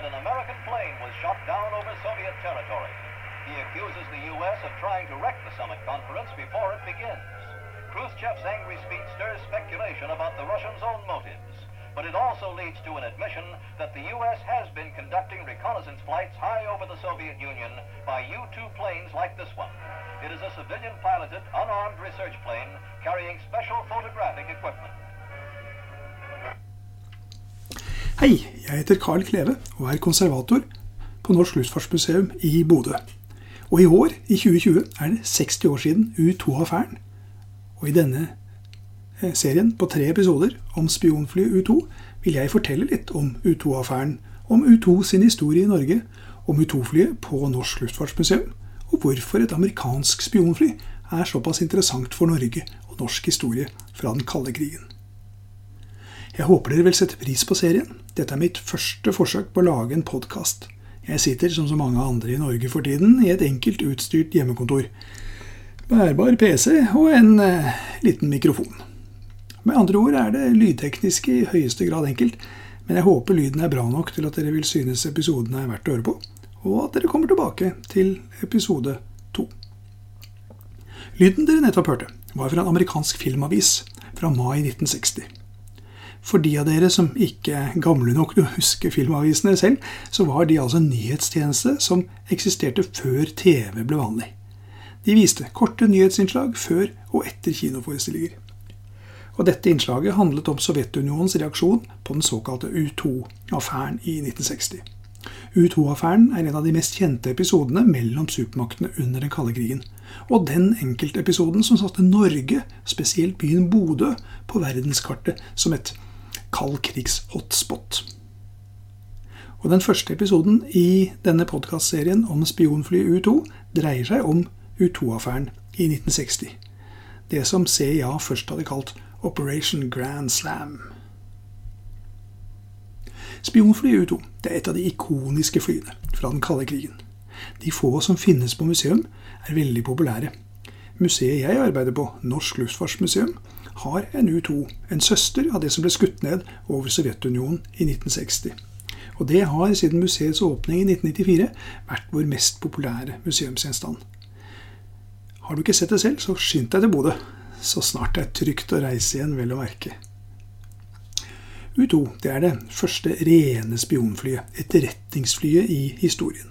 that an American plane was shot down over Soviet territory. He accuses the U.S. of trying to wreck the summit conference before it begins. Khrushchev's angry speech stirs speculation about the Russians' own motives, but it also leads to an admission that the U.S. has been conducting reconnaissance flights high over the Soviet Union by U-2 planes like this one. It is a civilian-piloted, unarmed research plane carrying special photographic equipment. Hei, jeg heter Carl Kleve og er konservator på Norsk Luftfartsmuseum i Bodø. Og i år, i 2020, er det 60 år siden U2-affæren. Og i denne eh, serien på tre episoder om spionflyet U2 vil jeg fortelle litt om U2-affæren, om U2 sin historie i Norge, om U2-flyet på Norsk Luftfartsmuseum, og hvorfor et amerikansk spionfly er såpass interessant for Norge og norsk historie fra den kalde krigen. Jeg håper dere vil sette pris på serien. Dette er mitt første forsøk på å lage en podkast. Jeg sitter, som så mange andre i Norge for tiden, i et enkelt utstyrt hjemmekontor. Bærbar PC og en eh, liten mikrofon. Med andre ord er det lydteknisk i høyeste grad enkelt, men jeg håper lyden er bra nok til at dere vil synes episodene er verdt å høre på, og at dere kommer tilbake til episode to. Lyden dere nettopp hørte, var fra en amerikansk filmavis fra mai 1960. For de av dere som ikke er gamle nok til å huske filmavisene selv, så var de altså en nyhetstjeneste som eksisterte før TV ble vanlig. De viste korte nyhetsinnslag før og etter kinoforestillinger. Og dette innslaget handlet om Sovjetunionens reaksjon på den såkalte U2-affæren i 1960. U2-affæren er en av de mest kjente episodene mellom supermaktene under den kalde krigen. Og den enkeltepisoden som satte Norge, spesielt byen Bodø, på verdenskartet som et kaldkrigs-hotspot. Og Den første episoden i denne podkastserien om spionfly U2 dreier seg om U2-affæren i 1960. Det som CIA først hadde kalt Operation Grand Slam. Spionfly U2 det er et av de ikoniske flyene fra den kalde krigen. De få som finnes på museum, er veldig populære. Museet jeg arbeider på, Norsk Luftfartsmuseum, har en U2, en søster av det som ble skutt ned over Sovjetunionen i 1960. Og det har siden museets åpning i 1994 vært vår mest populære museumsgjenstand. Har du ikke sett det selv, så skynd deg til Bodø. Så snart det er trygt å reise igjen, vel å merke. U2 det er det første rene spionflyet, etterretningsflyet i historien.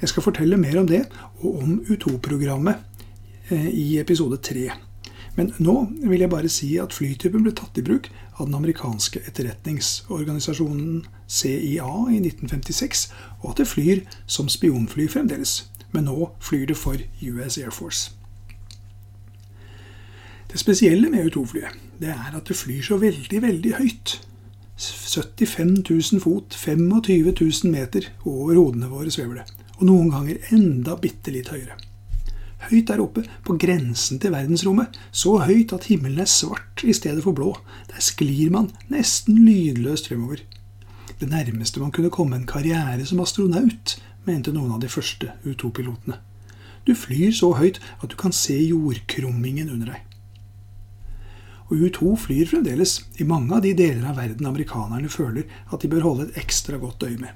Jeg skal fortelle mer om det og om U2-programmet eh, i episode tre. Men nå vil jeg bare si at flytypen ble tatt i bruk av den amerikanske etterretningsorganisasjonen CIA i 1956, og at det flyr som spionfly fremdeles. Men nå flyr det for US Air Force. Det spesielle med U2-flyet det er at det flyr så veldig, veldig høyt. 75 000 fot, 25 000 meter over hodene våre svever det. Og noen ganger enda bitte litt høyere høyt der oppe, på grensen til verdensrommet, så høyt at himmelen er svart i stedet for blå. Der sklir man nesten lydløst fremover. Det nærmeste man kunne komme en karriere som astronaut, mente noen av de første U2-pilotene. Du flyr så høyt at du kan se jordkrummingen under deg. Og U2 flyr fremdeles i mange av de deler av verden amerikanerne føler at de bør holde et ekstra godt øye med.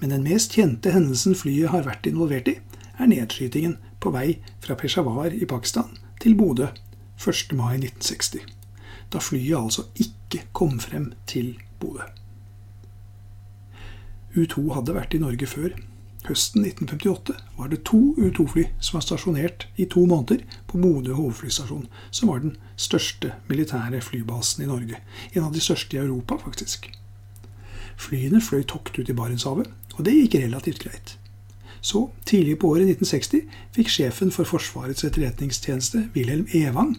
Men den mest kjente hendelsen flyet har vært involvert i, er nedskytingen på vei fra Peshawar i Pakistan til Bodø 1. mai 1960. Da flyet altså ikke kom frem til Bodø. U2 hadde vært i Norge før. Høsten 1958 var det to U2-fly som var stasjonert i to måneder på Bodø hovedflystasjon, som var den største militære flybasen i Norge. En av de største i Europa, faktisk. Flyene fløy tokt ut i Barentshavet, og det gikk relativt greit. Så, tidlig på året 1960, fikk sjefen for Forsvarets etterretningstjeneste, Wilhelm Evang,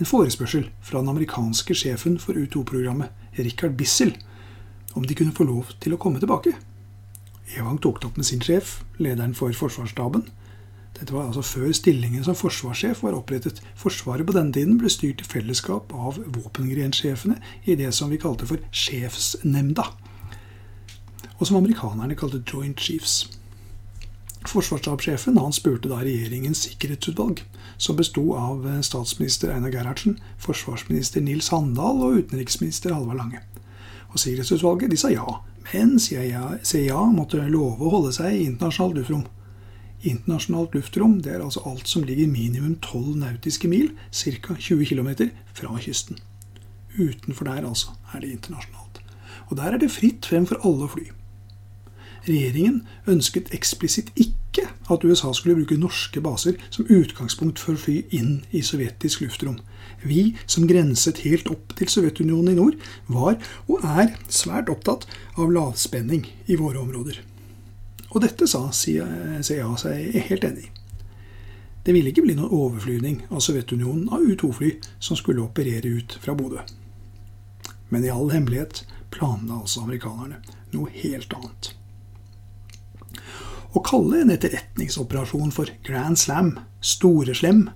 en forespørsel fra den amerikanske sjefen for U2-programmet, Richard Bissell, om de kunne få lov til å komme tilbake. Evang tok det opp med sin sjef, lederen for Forsvarsstaben. Dette var altså før stillingen som forsvarssjef var opprettet. Forsvaret på denne tiden ble styrt i fellesskap av våpengrensjefene i det som vi kalte for sjefsnemnda, og som amerikanerne kalte Joint Chiefs. Forsvarsstabssjefen spurte da regjeringens sikkerhetsutvalg, som besto av eh, statsminister Einar Gerhardsen, forsvarsminister Nils Handal og utenriksminister Halvard Lange. Og Sikkerhetsutvalget de sa ja, Men CIA, CIA måtte love å holde seg i internasjonalt luftrom. Internasjonalt luftrom det er altså alt som ligger minimum 12 nautiske mil, ca. 20 km, fra kysten. Utenfor der altså er det internasjonalt. Og der er det fritt frem for alle fly. Regjeringen ønsket eksplisitt ikke at USA skulle bruke norske baser som utgangspunkt for å fly inn i sovjetisk luftrom. Vi som grenset helt opp til Sovjetunionen i nord, var og er svært opptatt av lavspenning i våre områder. Og dette sa CIA seg helt enig i. Det ville ikke bli noen overflyvning av Sovjetunionen av U-2-fly som skulle operere ut fra Bodø. Men i all hemmelighet planla altså amerikanerne noe helt annet. Å kalle en etterretningsoperasjon for Grand Slam, storeslem,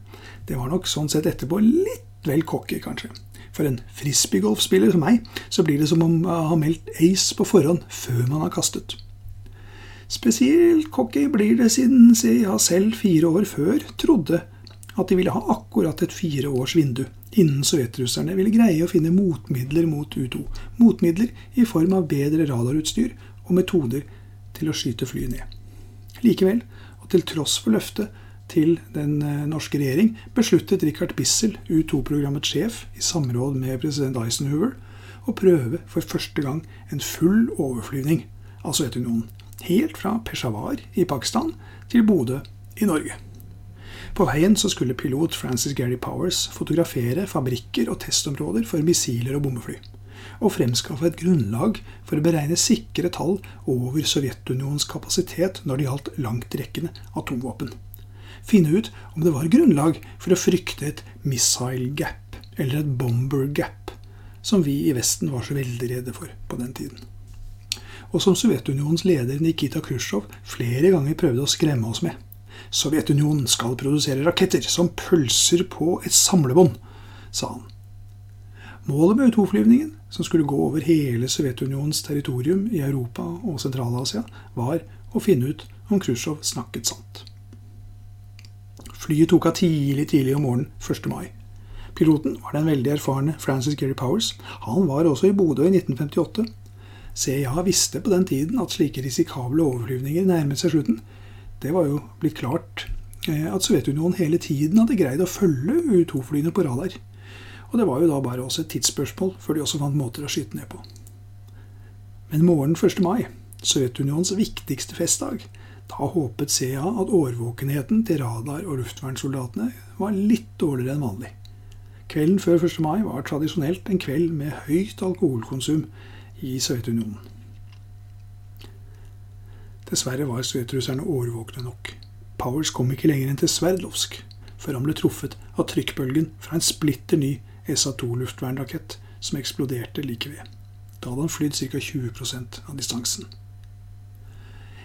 det var nok sånn sett etterpå litt vel cocky, kanskje. For en frisbeegolfspiller som meg, så blir det som om man har meldt ace på forhånd før man har kastet. Spesielt cocky blir det siden CIA selv fire år før trodde at de ville ha akkurat et fire års vindu innen sovjetrusserne ville greie å finne motmidler mot U2. Motmidler i form av bedre radarutstyr og metoder til å skyte fly ned. Likevel, og til tross for løftet til den eh, norske regjering, besluttet Richard Bissell, U2-programmets sjef, i samråd med president Eisenhower, å prøve for første gang en full overflyvning av Sovjetunionen. Helt fra Peshawar i Pakistan til Bodø i Norge. På veien så skulle pilot Francis Gary Powers fotografere fabrikker og testområder for missiler og bombefly og fremskaffe et grunnlag for å beregne sikre tall over Sovjetunionens kapasitet når det gjaldt langtrekkende atomvåpen. Finne ut om det var grunnlag for å frykte et missile gap, eller et bomber gap, som vi i Vesten var så veldig redde for på den tiden. Og som Sovjetunionens leder Nikita Khrusjtsjov flere ganger prøvde å skremme oss med. Sovjetunionen skal produsere raketter som pølser på et samlebånd, sa han. Målet med U2-flyvningen, som skulle gå over hele Sovjetunionens territorium i Europa og Sentral-Asia, var å finne ut om Khrusjtsjov snakket sant. Flyet tok av tidlig tidlig om morgenen 1. mai. Piloten var den veldig erfarne Francis Gary Powers. Han var også i Bodø i 1958. CIA visste på den tiden at slike risikable overflyvninger nærmet seg slutten. Det var jo blitt klart eh, at Sovjetunionen hele tiden hadde greid å følge U2-flyene på radar. Og det var jo da bare også et tidsspørsmål før de også fant måter å skyte ned på. Men morgenen 1. mai, Sovjetunionens viktigste festdag, da håpet CIA at årvåkenheten til radar- og luftvernsoldatene var litt dårligere enn vanlig. Kvelden før 1. mai var tradisjonelt en kveld med høyt alkoholkonsum i Sovjetunionen. Dessverre var sovjetrusserne årvåkne nok. Powers kom ikke lenger enn til Sverdlovsk før han ble truffet av trykkbølgen fra en splitter ny SA-2 luftvernrakett som eksploderte like ved. Da hadde han flydd ca. 20% av distansen.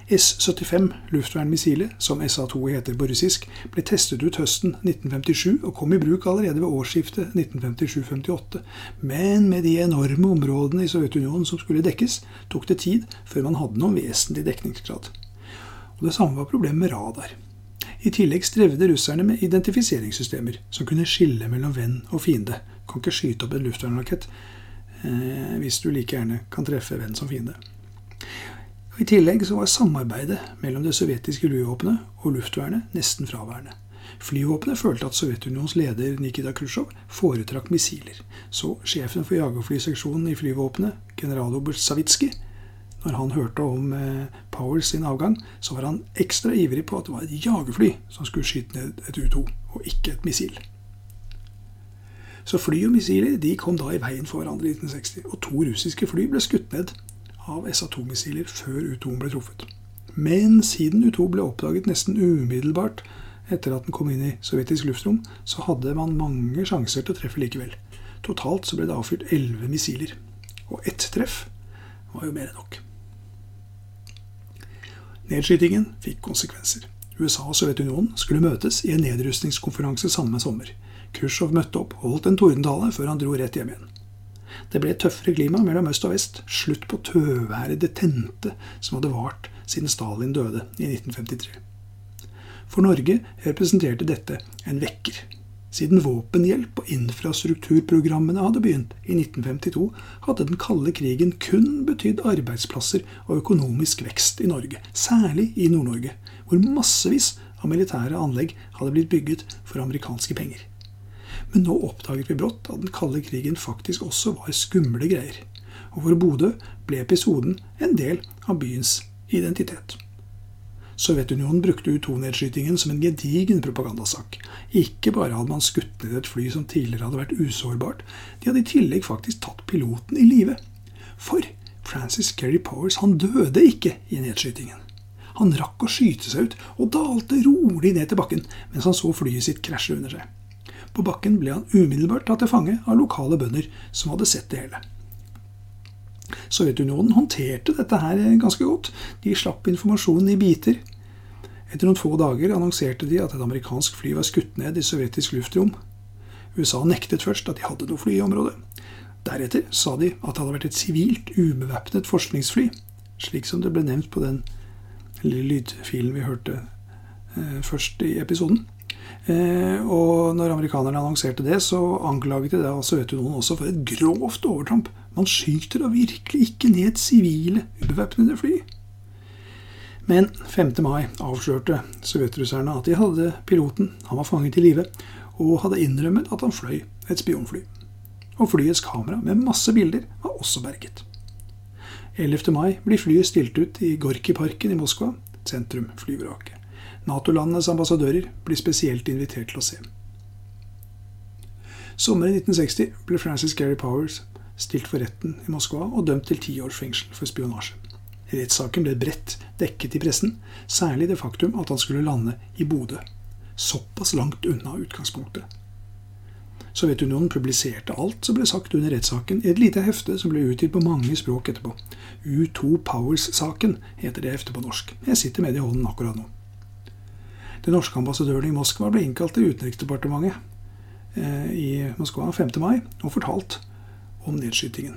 S-75 luftvernmissilet, som SA-2 heter på russisk, ble testet ut høsten 1957 og kom i bruk allerede ved årsskiftet 1957-58. Men med de enorme områdene i Sovjetunionen som skulle dekkes, tok det tid før man hadde noen vesentlig dekningsgrad. Og Det samme var problemet med radar. I tillegg strevde russerne med identifiseringssystemer som kunne skille mellom venn og fiende. Kan ikke skyte opp en luftvernrakett eh, hvis du like gjerne kan treffe venn som fiende. Og I tillegg så var samarbeidet mellom det sovjetiske flyvåpenet og luftvernet nesten fraværende. Flyvåpenet følte at Sovjetunionens leder Nikita Khrusjtsjov foretrakk missiler. Så sjefen for jagerflyseksjonen i flyvåpenet, generaloberst Savitsky, når han hørte om eh, Powers sin avgang, så var han ekstra ivrig på at det var et jagerfly som skulle skyte ned et U2, og ikke et missil. Så fly og missiler de kom da i veien for hverandre i 1960, og to russiske fly ble skutt ned av SA-2-missiler før U2-en ble truffet. Men siden U2 ble oppdaget nesten umiddelbart etter at den kom inn i sovjetisk luftrom, så hadde man mange sjanser til å treffe likevel. Totalt så ble det avfyrt elleve missiler. Og ett treff var jo mer enn nok. Nedskytingen fikk konsekvenser. USA og Sovjetunionen skulle møtes i en nedrustningskonferanse samme sommer. Khrusjtsjov møtte opp, holdt en tordentale før han dro rett hjem igjen. Det ble et tøffere klima mellom øst og vest. Slutt på tøværet det tente som hadde vart siden Stalin døde i 1953. For Norge representerte dette en vekker. Siden våpenhjelp og infrastrukturprogrammene hadde begynt i 1952, hadde den kalde krigen kun betydd arbeidsplasser og økonomisk vekst i Norge, særlig i Nord-Norge, hvor massevis av militære anlegg hadde blitt bygget for amerikanske penger. Men nå oppdaget vi brått at den kalde krigen faktisk også var skumle greier, og for Bodø ble episoden en del av byens identitet. Sovjetunionen brukte U-2-nedskytingen som en gedigen propagandasak. Ikke bare hadde man skutt ned et fly som tidligere hadde vært usårbart, de hadde i tillegg faktisk tatt piloten i live. For Francis Gary Powers han døde ikke i nedskytingen. Han rakk å skyte seg ut og dalte rolig ned til bakken mens han så flyet sitt krasje under seg. På bakken ble han umiddelbart tatt til fange av lokale bønder som hadde sett det hele. Sovjetunionen håndterte dette her ganske godt. De slapp informasjonen i biter. Etter noen få dager annonserte de at et amerikansk fly var skutt ned i sovjetisk luftrom. USA nektet først at de hadde noe fly i området. Deretter sa de at det hadde vært et sivilt, ubevæpnet forskningsfly, slik som det ble nevnt på den lille lydfilen vi hørte eh, først i episoden. Eh, og når amerikanerne annonserte det, så anklaget de da Sovjetunionen også for et grovt overtramp. Man skyter da virkelig ikke ned sivile, ubevæpnede fly. Men 5. mai avslørte sovjetrusserne at de hadde piloten, han var fanget i live, og hadde innrømmet at han fløy et spionfly. Og flyets kamera med masse bilder var også berget. 11. mai blir flyet stilt ut i Gorkiparken i Moskva, sentrum flyvraket. Nato-landenes ambassadører blir spesielt invitert til å se. Sommeren 1960 ble Francis Gary Powers stilt for retten i Moskva og dømt til ti års fengsel for spionasje. Rettssaken ble bredt dekket i pressen, særlig det faktum at han skulle lande i Bodø. Såpass langt unna utgangspunktet. Sovjetunionen publiserte alt som ble sagt under rettssaken i et lite hefte som ble utgitt på mange språk etterpå. U2 Powers-saken heter det heftet på norsk. Jeg sitter med det i hånden akkurat nå. Den norske ambassadøren i Moskva ble innkalt til Utenriksdepartementet eh, i Moskva 5. mai og fortalt om nedskytingen,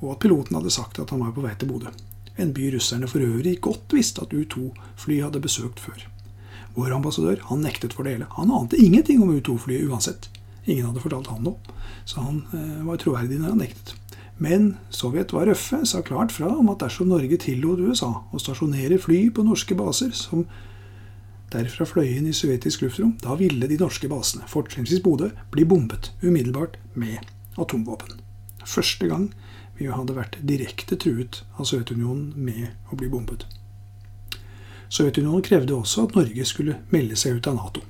og at piloten hadde sagt at han var på vei til Bodø. En by russerne for øvrig godt visste at U2-fly hadde besøkt før. Vår ambassadør han nektet for det hele. Han ante ingenting om U2-flyet uansett. Ingen hadde fortalt han noe, så han eh, var troverdig når han nektet. Men Sovjet var røffe, sa klart fra om at dersom Norge tillot USA å stasjonere fly på norske baser som derfra fløy inn i sovjetisk luftrom, da ville de norske basene, fortrinnsvis Bodø, bli bombet umiddelbart med atomvåpen. Første gang vi hadde vært direkte truet av Sovjetunionen med å bli bombet. Sovjetunionen krevde også at Norge skulle melde seg ut av Nato.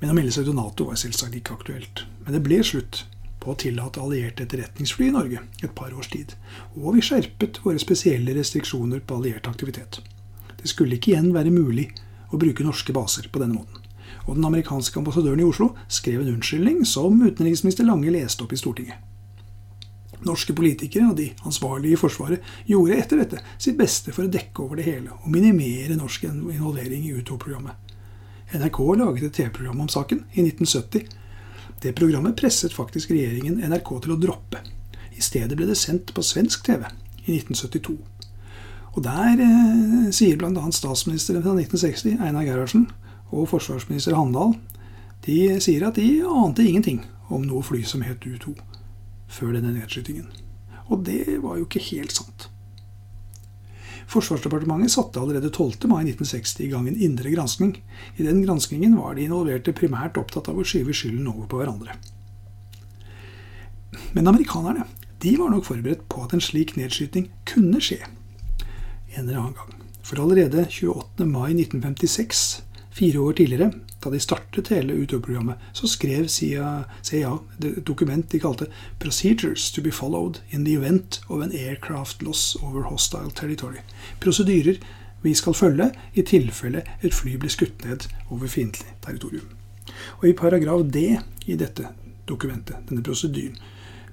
Men å melde seg ut av Nato var selvsagt ikke aktuelt. Men det ble slutt på å tillate allierte etterretningsfly i Norge et par års tid. Og vi skjerpet våre spesielle restriksjoner på alliert aktivitet. Det skulle ikke igjen være mulig å bruke norske baser på denne måten. Og den amerikanske ambassadøren i Oslo skrev en unnskyldning som utenriksminister Lange leste opp i Stortinget. Norske politikere og de ansvarlige i Forsvaret gjorde etter dette sitt beste for å dekke over det hele og minimere norsk involvering i U2-programmet. NRK laget et TV-program om saken i 1970. Det programmet presset faktisk regjeringen NRK til å droppe. I stedet ble det sendt på svensk TV i 1972. Og der eh, sier bl.a. statsministeren fra 1960, Einar Gerhardsen, og forsvarsminister Handal de sier at de ante ingenting om noe fly som het U2 før denne nedskytingen. Og det var jo ikke helt sant. Forsvarsdepartementet satte allerede 12. mai 1960 i gang en indre granskning. I den granskningen var de involverte primært opptatt av å skyve skylden over på hverandre. Men amerikanerne de var nok forberedt på at en slik nedskyting kunne skje en eller annen gang. For allerede 28. mai 1956, fire år tidligere, da de startet hele Utøverprogrammet, så skrev CIA, CIA et dokument de kalte 'Procedures to be followed in the event of an aircraft loss over hostile territory'. Prosedyrer vi skal følge i tilfelle et fly blir skutt ned over fiendtlig territorium. Og I paragraf D i dette dokumentet, denne prosedyren,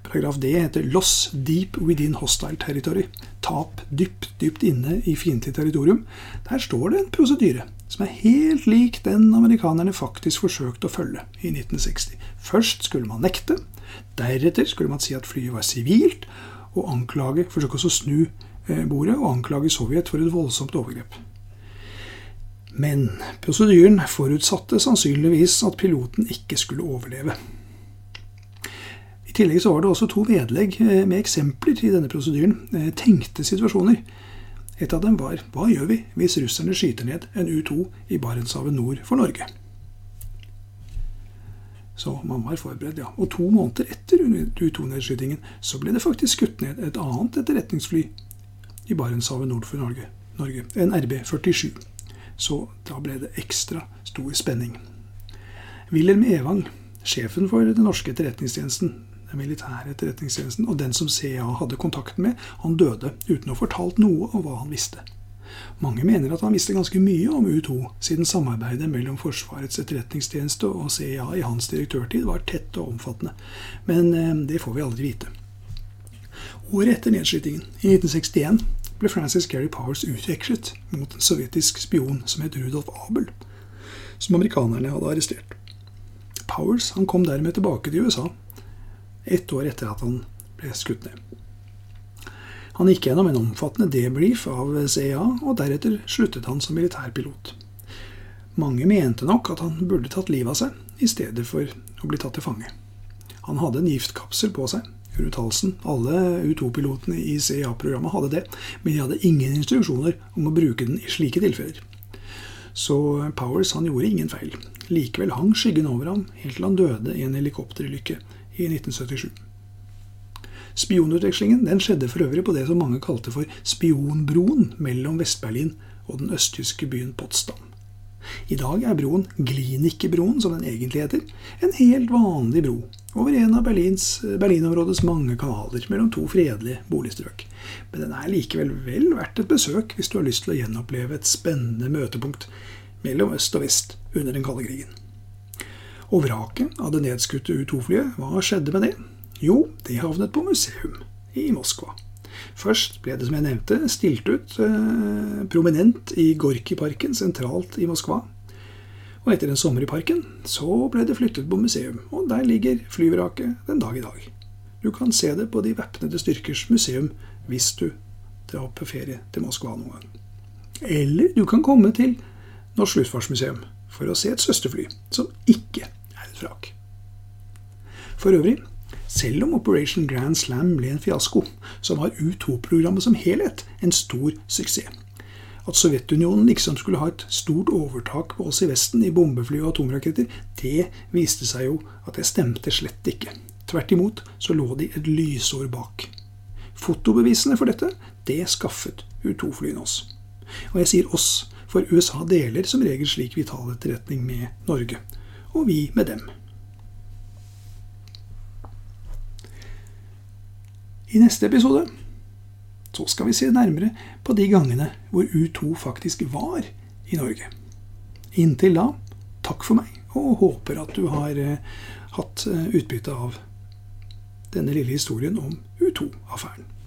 Paragraf D heter 'loss deep within hostile territory'. Tap dypt, dypt inne i fiendtlig territorium. Der står det en prosedyre som er helt lik den amerikanerne faktisk forsøkte å følge i 1960. Først skulle man nekte. Deretter skulle man si at flyet var sivilt, og anklage, forsøke å snu eh, bordet og anklage Sovjet for et voldsomt overgrep. Men prosedyren forutsatte sannsynligvis at piloten ikke skulle overleve. I tillegg så var det også to vedlegg eh, med eksempler i denne prosedyren. Eh, tenkte situasjoner. Et av dem var hva gjør vi hvis russerne skyter ned en U-2 i Barentshavet nord for Norge? Så man var forberedt, ja. Og to måneder etter U-2-nedskytingen så ble det faktisk skutt ned et annet etterretningsfly i Barentshavet nord for Norge, Norge en RB-47. Så da ble det ekstra stor spenning. Wilhelm Evang, sjefen for den norske etterretningstjenesten, den militære etterretningstjenesten, og den som CIA hadde kontakten med, han døde uten å ha fortalt noe om hva han visste. Mange mener at han visste ganske mye om U2, siden samarbeidet mellom Forsvarets etterretningstjeneste og CIA i hans direktørtid var tett og omfattende, men eh, det får vi aldri vite. Året etter nedskytingen, i 1961, ble Francis Gary Powers utvekslet mot en sovjetisk spion som het Rudolf Abel, som amerikanerne hadde arrestert. Powers han kom dermed tilbake til USA ett år etter at han ble skutt ned. Han gikk gjennom en omfattende debrief av CIA, og deretter sluttet han som militærpilot. Mange mente nok at han burde tatt livet av seg, i stedet for å bli tatt til fange. Han hadde en giftkapsel på seg, rundt halsen. Alle U2-pilotene i CIA-programmet hadde det, men de hadde ingen instruksjoner om å bruke den i slike tilfeller. Så Powers han gjorde ingen feil. Likevel hang skyggen over ham helt til han døde i en helikopterulykke i 1977. Spionutvekslingen den skjedde for øvrig på det som mange kalte for spionbroen mellom Vest-Berlin og den østtyske byen Potsdam. I dag er broen Glienicke-broen, som den egentlig heter, en helt vanlig bro over en av Berlins, Berlinområdets mange kanaler mellom to fredelige boligstrøk. Men den er likevel vel verdt et besøk hvis du har lyst til å gjenoppleve et spennende møtepunkt mellom øst og vest under den kalde krigen. Og vraket av det nedskutte U-2-flyet, hva skjedde med det? Jo, det havnet på museum i Moskva. Først ble det, som jeg nevnte, stilt ut eh, prominent i Gorkiparken sentralt i Moskva. Og etter en sommer i parken så ble det flyttet på museum, og der ligger flyvraket den dag i dag. Du kan se det på De væpnede styrkers museum hvis du drar på ferie til Moskva noen gang. Eller du kan komme til Norsk Luftfartsmuseum for å se et søsterfly som ikke vrak. For øvrig, selv om Operation Grand Slam ble en fiasko, så var U2-programmet som helhet en stor suksess. At Sovjetunionen liksom skulle ha et stort overtak på oss i Vesten i bombefly og atomraketter, det viste seg jo at det stemte slett ikke. Tvert imot så lå de et lysår bak. Fotobevisene for dette, det skaffet U2-flyene oss. Og jeg sier oss, for USA deler som regel slik vital etterretning med Norge og vi med dem. I neste episode så skal vi se nærmere på de gangene hvor U2 faktisk var i Norge. Inntil da, takk for meg, og håper at du har eh, hatt eh, utbytte av denne lille historien om U2-affæren.